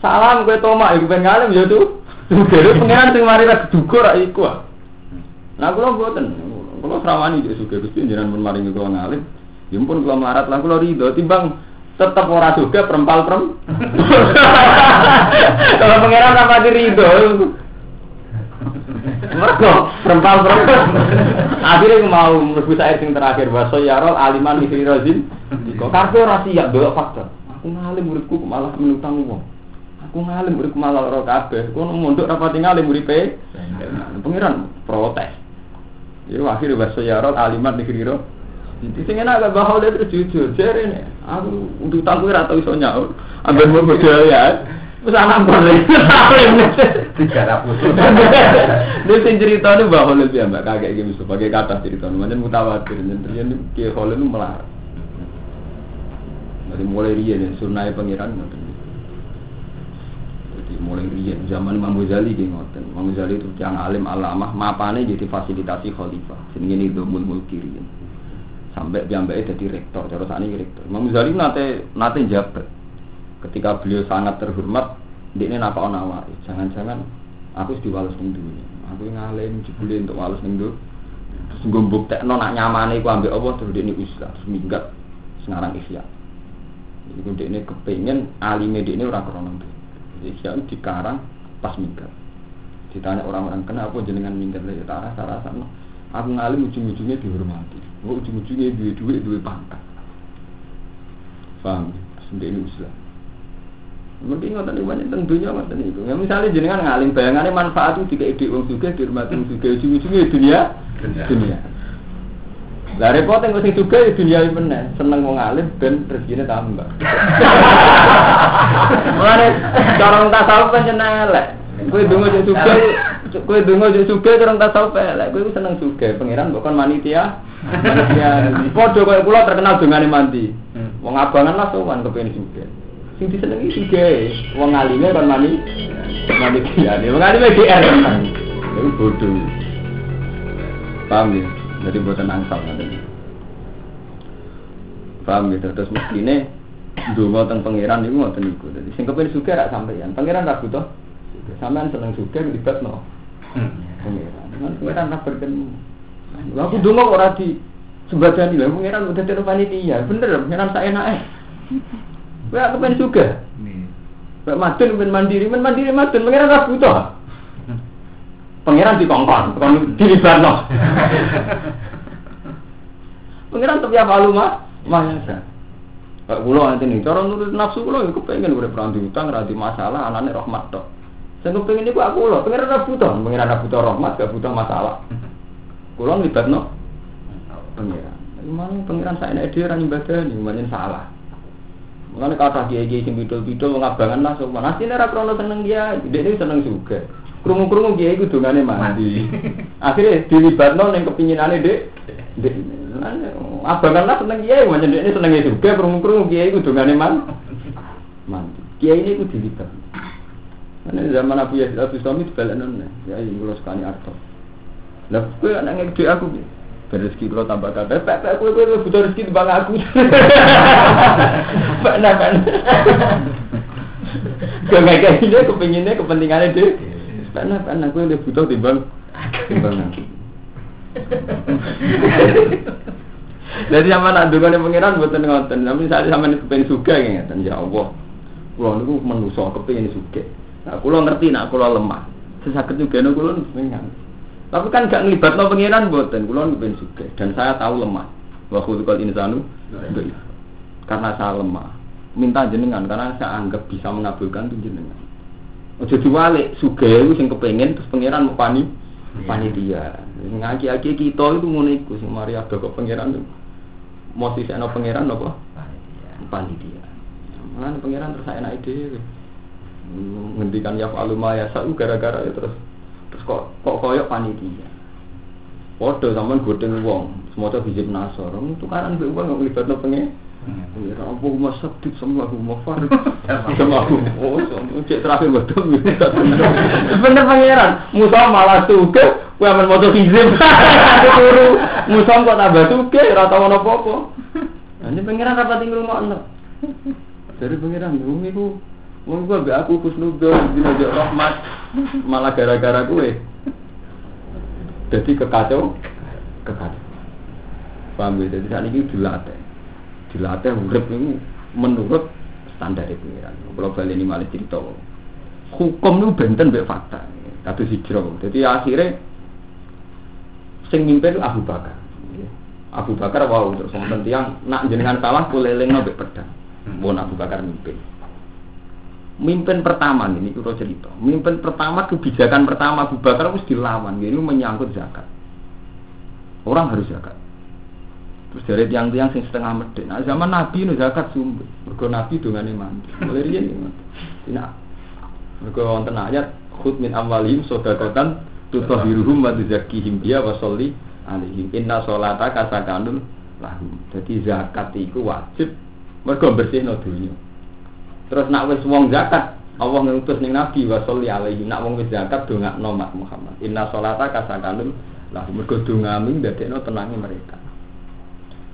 Salam gue tomak, gue pengen ngalim ya tuh. Suge, pengiran sing mari ra dukur ra iku. ah. Nah, kula mboten, kula srawani yo suge Gusti jenengan pun maringi kula ngalim. Ya pun kula melarat lah kula ridho timbang tetep ora suge perempal perem. Kalau pengiran apa ridho. Mergo perempal perem. Akhirnya mau mlebu air sing terakhir bahasa yarol aliman di rozin. Kok karpe ora siap delok faktor. Aku ngalim muridku malah menutang wong. Aku ngalim muridku malah ora kabeh. Kono mondok rapati ngalim muripe. Pengiran protes. Ya akhirnya bahasa yarol aliman di rozin. Jadi sing enak gak bahol terus jujur, jere nih. Aku untuk tangku ora tau iso nyaur. Ambil mau berjaya. Wis anak boleh. Tiga ratus. Dia sing cerita ini bahwa lebih mbak kakek gitu, sebagai kata cerita, macam mutawatir, dan ternyata kia Holland itu melarang. Dari mulai rian, sunai pangeran ngoten. Jadi mulai rian, zaman Imam Ghazali ki ngoten. Imam Ghazali itu yang alim alamah, mapane jadi fasilitasi khalifah. Jenenge ini domul mulki rian. Sampai piyambake jadi rektor, cara sakniki rektor. Imam Ghazali nate nate jabat. Ketika beliau sangat terhormat, dia ini napa nawari. Jangan-jangan aku sudah diwales ning. Aku ngalim jebule untuk wales ning dunia. Terus gue buktekno nak nyamane iku ambek Allah terus dia ini terus minggat sekarang Isya. Iku dia ini kepengen alime dia ini orang krono itu. Isya dikarang pas minggat. Ditanya orang-orang kenapa jenengan minggat dari tanah sarah sana. Aku ngalim ujung-ujungnya dihormati. Oh, ujung-ujungnya duit duit duit pangkat. Paham? Sendiri ini Islam. Mungkin ngoten niku banyak tentunya ngoten niku. Ya misalnya jenengan ngalim bayangannya manfaat itu jika ide wong sugih dihormati wong sugih ujung-ujungnya dunia Dunia. dunia. Lah repot yang sing sugih ya dunia iki meneh, seneng wong alim ben rezekine tambah. Mulane cara tasawuf pancen elek. Kowe donga sing sugih, kowe donga sing sugih cara wong tasawuf elek. Kowe iku seneng sugih, pangeran bukan manitia. Manitia. Padha koyo kula terkenal dongane mandi. Wong abangan lah sowan kepengin sugih. Sing disenengi sugih, wong alime kan mani manitia. Wong alime DR tenan. Iku bodoh. Paham ya? Jadi buatan angsal nanti. Paham gitu. Terus mestine donga teng pangeran niku ngoten niku. Dadi sing kepen sugih rak sampeyan. Pangeran ra butuh. Sampeyan seneng sugih libatno. Pangeran. Kan pangeran ra berken. Lha aku donga kok ora di sembadani lha pangeran udah dadi panitia. Bener pangeran sak enake. Kowe kepen sugih. Kayak madun ben mandiri, men mandiri madun pangeran ra butuh. Pangeran dikongkon, kon dilibatno. Pangeran tapi apa lu mah? Mahasa. Kayak kula nanti nih, cara nurut nafsu kula ya kepengen urip ra di utang, ra di masalah, anane rahmat tok. Sing kepengen iku aku lho, pangeran ra butuh, pangeran ra butuh rahmat, gak butuh masalah. Kula nglibatno pangeran. Gimana pangeran saya nek dhewe ra nyembadani, pancen salah. Mulane kata kiai-kiai sing bidul-bidul wong abangan lah sopan. Asline ra krono seneng dia, dia seneng juga. Krungu-krungu kiai ku dongane mandi. Akhirnya dilibatno ning kepinginane Dek. Dek. Abangan lah seneng kiai, pancen dekne senenge juga krungu-krungu kiai ku dongane man. Mandi. Kiai ini ku dilibat. Karena zaman Abu Yazid Abu Sami dibalanon ya ini kula sekali arto. Lah kowe anak ngedek aku berezeki kula tambah kabeh. Pak pak kowe kowe butuh rezeki timbang aku. Pak nah kan. Gak kayak gini kepinginnya kepentingannya deh. Pak nah nah kowe lebih butuh timbang timbang aku. Jadi sama nak dukane pangeran buatan ngoten. Tapi saat sama kepengen suka ya Allah. Kulo niku manusa kepengin sugih. Nah, kulo ngerti nak kulo lemah. Sesakit juga nek kulo pengen. Tapi kan gak ngelibatno pangeran mboten, kulo kepengin sugih dan saya tahu lemah. Wa khulqal insanu dhaif. Karena saya lemah. Minta jenengan karena saya anggap bisa mengabulkan tuh jenengan. Ojo diwalik sugih iku sing kepengin terus pangeran mau pani panitia. Ngaki-aki kita itu ngono iku sing mari ada kok pangeran tuh. Mau sisihno pangeran apa? Panitia. Mana pangeran terus saya naik dhewe. Ngendikan ya faluma ya sa'u gara-gara ya terus. Terus kok kok koyok panitia. Podo sampean godeng wong, semoga hijab nasor, tukaran mbek wong nggak libatno pengen. Ya apa masak dik sama aku mau far sama aku oh cek terakhir betul bener. Pangeran. Musa malah suke kue aman moto hizib turu musa kok tambah suke rata mana apa Ini pengiran rapat ing rumah Dari pengiran bumi ku Wong gua be aku kusnudon dina jek rahmat malah gara-gara gue. Jadi kekacau, kekacau. Paham ya? Jadi saat ini dilatih, dilatih urip ini menurut standar pengiran. Kalau balik ini malah cerita, hukum itu benten be fakta. Kata hijrah. Jadi akhirnya sing mimpin Abu Bakar. Abu Bakar wow terus wonten tiyang nak jenengan salah kulelengno mbek pedang. Mun Abu Bakar mimpin. Mimpin pertama ini kita cerita. Mimpin pertama kebijakan pertama Abu Bakar harus dilawan. Ini menyangkut zakat. Orang harus zakat. Terus dari tiang-tiang sing setengah medit. Nah zaman Nabi ini zakat sumber. Mergo Nabi dengan mandi. Mulai riyen Tidak. Mergo wonten ayat khud min amwalihim sedekatan tutahhiruhum wa tuzakkihim biya wa sholli alaihim. Inna sholata kasakanun lahum. Jadi zakat itu wajib mergo bersihno dunya. Terus nak wis wong zakat, Allah ngutus ning Nabi wa sholli alaihi. Nak wong wis zakat dongakno Mak Muhammad. Inna sholata kasakanun lah mergo dongamu ndadekno tenangi mereka.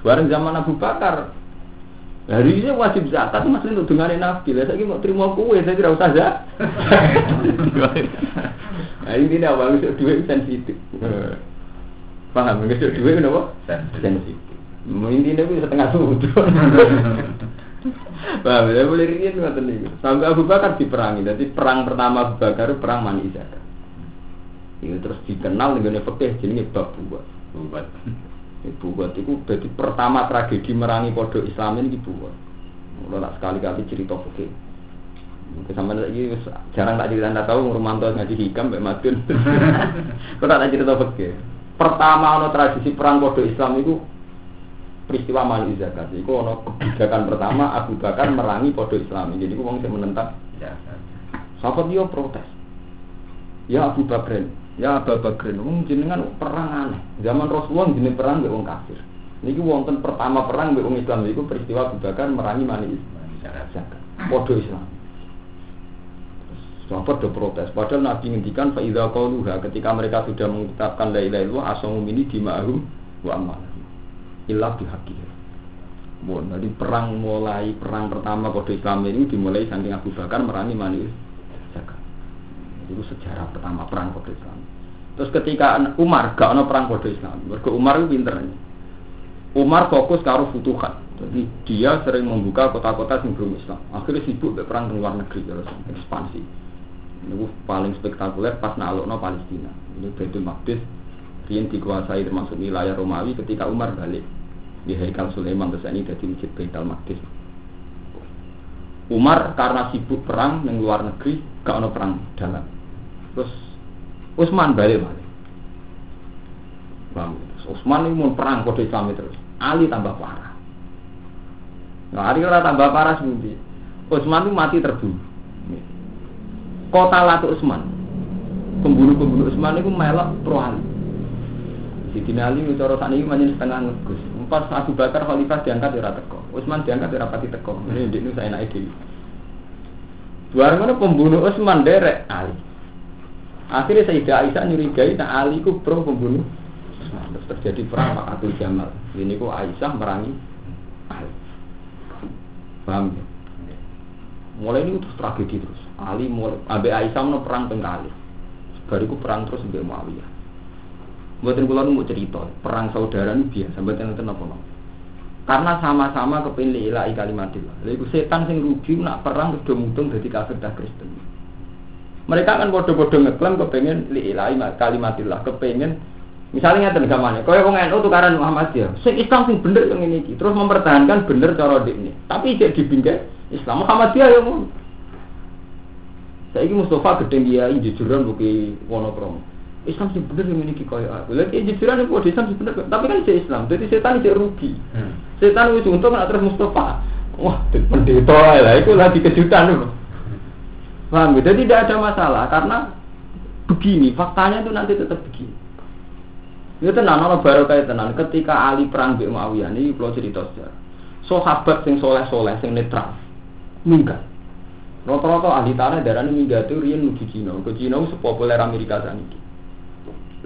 Bareng zaman Abu Bakar, hari ini wajib zakat masih untuk dengarin nabi. Lah saya mau terima kue, saya tidak usah zakat. nah ini awal itu dua sensitif. Paham? Nggak dua apa? Sensitif. Ini nih setengah suhu. Paham ya boleh riyen ngoten niku. Sampai Abu Bakar diperangi. Jadi perang pertama Abu Bakar perang Mani Zakat. Ini terus dikenal dengan fikih jenenge bab buat. Buat. Ibu buat itu berarti pertama tragedi merangi kode Islam ini buat. Mulai sekali-kali cerita fikih. Mungkin sama lagi jarang tak cerita tak tahu Rumanto ngaji hikam Mbak Madun. Kau tak cerita fikih. Pertama ono tradisi perang kode Islam itu peristiwa mali zakat. Iku ono kebijakan pertama Abu Bakar merangi podo Islam. Jadi wong sing menentang. Sahabat dia protes. Ya Abu Bakar, ya Abu Bakar, wong jenengan perang aneh. Zaman Rasulullah jeneng perang mbek kafir. Niki wonten pertama perang mbek Islam iku peristiwa Abu Bakar merangi mali zakat. Podo Islam. Sahabat do protes. Padahal Nabi ngendikan fa idza qauluha ketika mereka sudah mengucapkan la ilaha illallah asamu mini dima'hum wa amal ilah dihaki. Bon, jadi perang mulai perang pertama kode Islam ini dimulai saking Abu Bakar merangi Mani Zakat. Itu sejarah pertama perang kode Islam. Terus ketika Umar gak ada perang kode Islam, mereka Umar itu pinter Umar fokus karo futuhat. Jadi dia sering membuka kota-kota yang belum Islam. Akhirnya sibuk be perang ke luar negeri terus ekspansi. Ini paling spektakuler pas nalokno Palestina. Ini Baitul Maqdis yang dikuasai termasuk wilayah Romawi ketika Umar balik di Haikal Sulaiman terus ini jadi masjid Baitul Maqdis. Umar karena sibuk perang yang luar negeri gak ono perang dalam. Terus Utsman balik balik. Bang, Utsman ini mau perang kode Islam terus. Ali tambah parah. Nah, Ali ora tambah parah sendiri. Utsman itu mati terbunuh. Kota Latu Utsman. Pembunuh-pembunuh Utsman itu melok pro Ali. Sidina Ali cara sakniki manjen setengah ngegus. Pas Abu Bakar khalifah diangkat ya teko. Utsman diangkat ya pati teko. Ini ndek nu saya naik dhewe. Bareng mana pembunuh Utsman derek Ali. Akhirnya Sayyidah Aisyah nyurigai nah Ali ku pro pembunuh Utsman. Terus terjadi perang Fakatul Jamal. Ini ku Aisyah merangi Ali. Paham ya? Mulai ini terus tragedi terus. Ali mulai Abe Aisyah mau perang pengkali. Bariku perang terus sampai Muawiyah. Buatan kula mau cerita, perang saudara ini biasa, buatan itu apa Karena sama-sama kepilih ilahi kalimatillah. Lalu setan sing rugi nak perang terus mutung dari kafir Kristen. Mereka kan bodoh-bodoh ngeklaim kepengen li ilahi kalimatillah, kepengen misalnya ngeten gamane, kaya wong NU tukaran Muhammadiyah. Sing Islam sing bener yang ini terus mempertahankan bener cara ini. Tapi cek dibingkai Islam Muhammadiyah ya mau. Saiki Mustafa gedeng dia jujuran buki Wonokromo. Islam sih bener yang memiliki kaya aku. Lagi jujuran itu Islam sih bener, tapi kan saya Islam. Jadi setan itu rugi. Hmm. Setan itu untung nak terus Mustafa. Wah, pendeta lah, itu lagi kejutan loh. Paham? Ya? Jadi tidak ada masalah karena begini, faktanya itu nanti tetap begini. Itu tenang, orang baru kayak tenang. Ketika Ali perang Mbak Muawiyah ini, kalau cerita sejarah. Sahabat sing soleh-soleh, sing netral, minggat. Rata-rata ahli tanah darah ini minggat itu rian menuju Cina. Ke Cina sepopuler Amerika saat ini.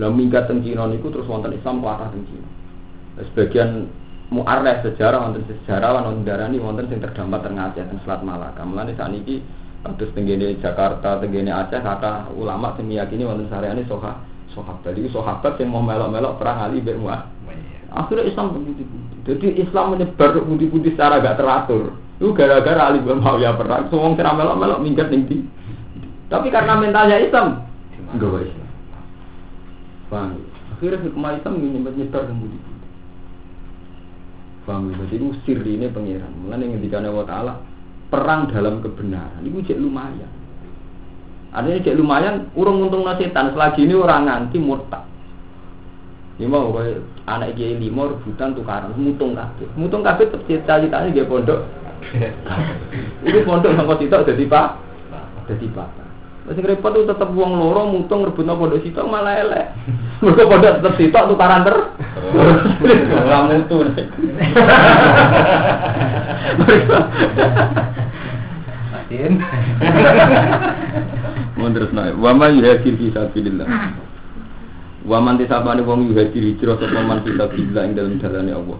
Lah minggat teng Cina niku terus wonten Islam kuatah teng Cina. Sebagian muarref sejarah wonten sejarawan wonten darani wonten sing terdampar teng Aceh teng Selat Malaka. Mulane sakniki kados tenggene Jakarta, tenggene Aceh kata ulama sing meyakini wonten sareane soha sahabat. Iki sahabat sing mau melok-melok perang Ali bin Muawiyah. Akhirnya Islam begitu. Jadi Islam menyebar ke budi-budi secara gak teratur. Itu gara-gara Ali bin Muawiyah perang. Semua kira melok-melok minggat ning di. Tapi karena mentalnya Islam, enggak Islam. Paham? Akhirnya hikmah Islam nyebar nyebar ke budi-budi. Paham? Jadi itu sirri ini pengiran. Mulanya yang dikana wa ta'ala perang dalam kebenaran. Itu cek lumayan. Adanya cek lumayan, urung untung setan. Selagi ini orang nganti murtad. Ini mau kayak anak kiai lima rebutan tukaran, mutung kabeh. Mutung kabeh tetep cita-citanya dia pondok. Ini pondok sama sitok jadi pak, jadi pak. Masih repot tuh tetep uang loro mutung rebutno pondok sitok malah elek. Mereka pondok tetep sitok tukaran ter. Ora mutu. Masin. Mun terus naik. Wa ma yuhajir fi sabilillah. Wa man tisabane wong yuhajir hijrah sapa man fi sabilillah ing dalam dalane Allah.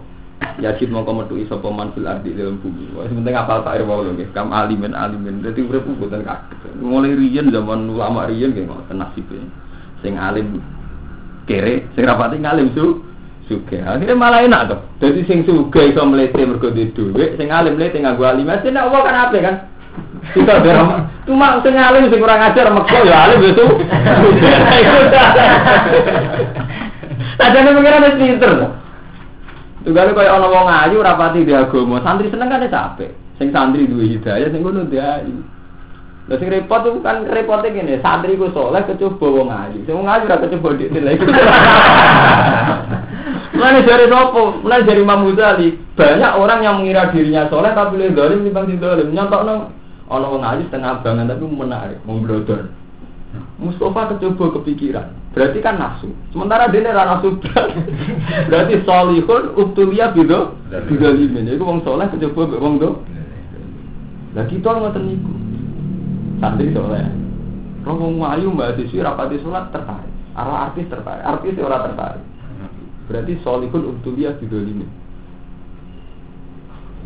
Yajid mongko metuki sapa man fil ardi dalam bumi. Wah penting apal tak wae lho nggih. Kam alimen alimen. Dadi urip mboten kaget. Mulai riyen zaman ulama riyen nggih ngoten nasibe. Sing alim kere, sing rapati ngalim su suge. Akhirnya malah enak tuh. Jadi sing suge iso mlete mergo duwe dhuwit, sing alim mlete nganggo alim. Mesti nek Allah kan ape kan? Kita ora cuma sing alim sing kurang ajar mekko ya alim itu. Sajane pengiran wis pinter. Tugale kaya ana wong ayu rapati di agama, santri seneng kan capek. Sing santri duwe hidayah sing ngono dia ayu. Lah sing repot itu kan repotnya gini, santri ku soleh kecoba wong ayu. Sing wong ayu ora kecoba dik nilai. Mulane dari sopo? Mulane dari Imam Ghazali, banyak orang yang mengira dirinya soleh tapi lebih zalim timbang sing zalim. Nyontokno ana wong ayu setengah abangan tapi menarik, memblodor. Mustafa kecoba kepikiran. Berarti kan nafsu. Sementara dia ora nafsu. Berarti solihun ubtulia bido bido limin. Iku wong soleh kecoba mbek wong do. Lah kita ngoten niku. Santri soleh. Wong ayu mbak siswi rapati sholat tertarik. Arah artis tertarik. Artis ora tertarik. Berarti solihun ubtulia bido limin.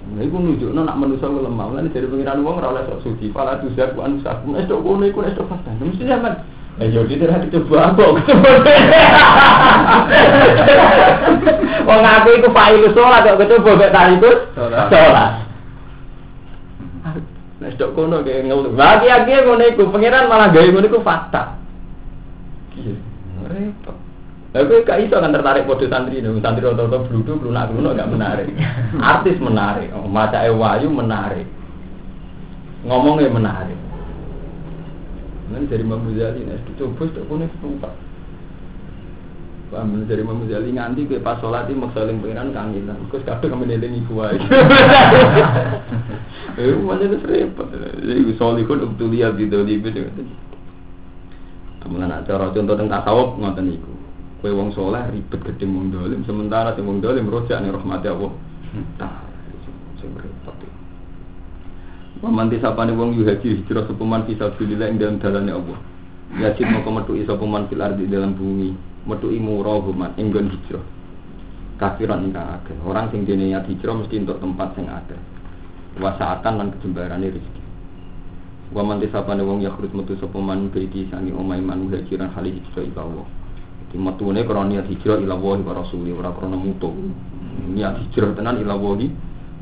Nah, iku nunjukno nak manusa ku lemah. Lan dari pengiran wong ora oleh sok suci. Fala tu sak anu sak. Nek tok kono iku nek tok fasih. Mesti sampean Eh kita ra dicoba apa. Wong aku iku fa'il salat kok kecoba mek tarikus salat. Nek tok kono ge ngeluh. Lagi lagi ngono iku pengiran malah gawe ngono iku fakta. Repot. Tapi gak iso kan tertarik pada santri ini, santri roto-roto bludu, lunak lunak gak menarik. Artis menarik, oh, maca wayu menarik, ngomongnya menarik. Nanti dari Imam Ghazali, nih coba tak punya setempat. Paham dari Imam Ghazali nganti ke pas sholat ini maksaling pengiran kangen lah. Kau kabeh kami neling ibu aja. Eh, mana itu repot. Jadi solihun ubtulia bidoli bidoli. Kemudian cara contoh tentang tasawuf ngoten iku. Kowe wong soleh ribet gedhe wong dolim, sementara sing wong dolim rojak ning rahmati Allah. Tah, sing repot. Pamanti sapane wong yuhaji hijrah sepeman bisa bilillah ing dalam dalane Allah. Yajid mau metuki sepeman fil ardi dalam bumi, metuki murahuman ing nggon hijrah. Kafiran ingkang akeh. Orang sing dene niat hijrah mesti untuk tempat sing akeh. Wasaatan lan kejembarane rezeki. Wa man tisapane wong yakhrut metu sapa man baiti sangi omahe man muhajiran hali hijrah ila Allah. Di matune krana niat hijrah ila Allah wa rasuli ora krana mutu. Niat hijrah tenan ila Allah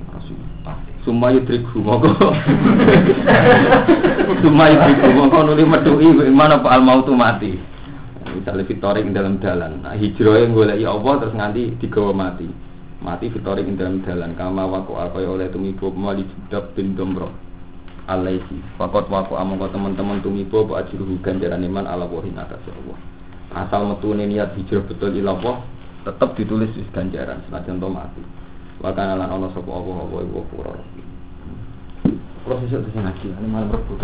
rasul. Summa yudriku moko. Summa yudriku moko nuli metuki mana apa al mautu mati. Misalnya fitorik dalam dalan. Nah, hijrah yang ya Allah terus nganti digawa mati. Mati fitorik dalam dalan. Kama waku kaya oleh tumibo mali judab bin domro. Alaisi. Fakot waku among teman-teman tumibo bu ajiruhu ganjaran iman ala wahin atas Allah. Asal metune niat hijrah betul ila Allah tetap ditulis wis ganjaran senajan to mati. Wakana lan ana sapa apa apa iku pura. Proses itu sing ngaji, ini malam rebut.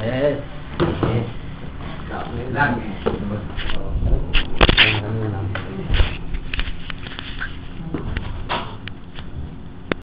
Eh. Eh.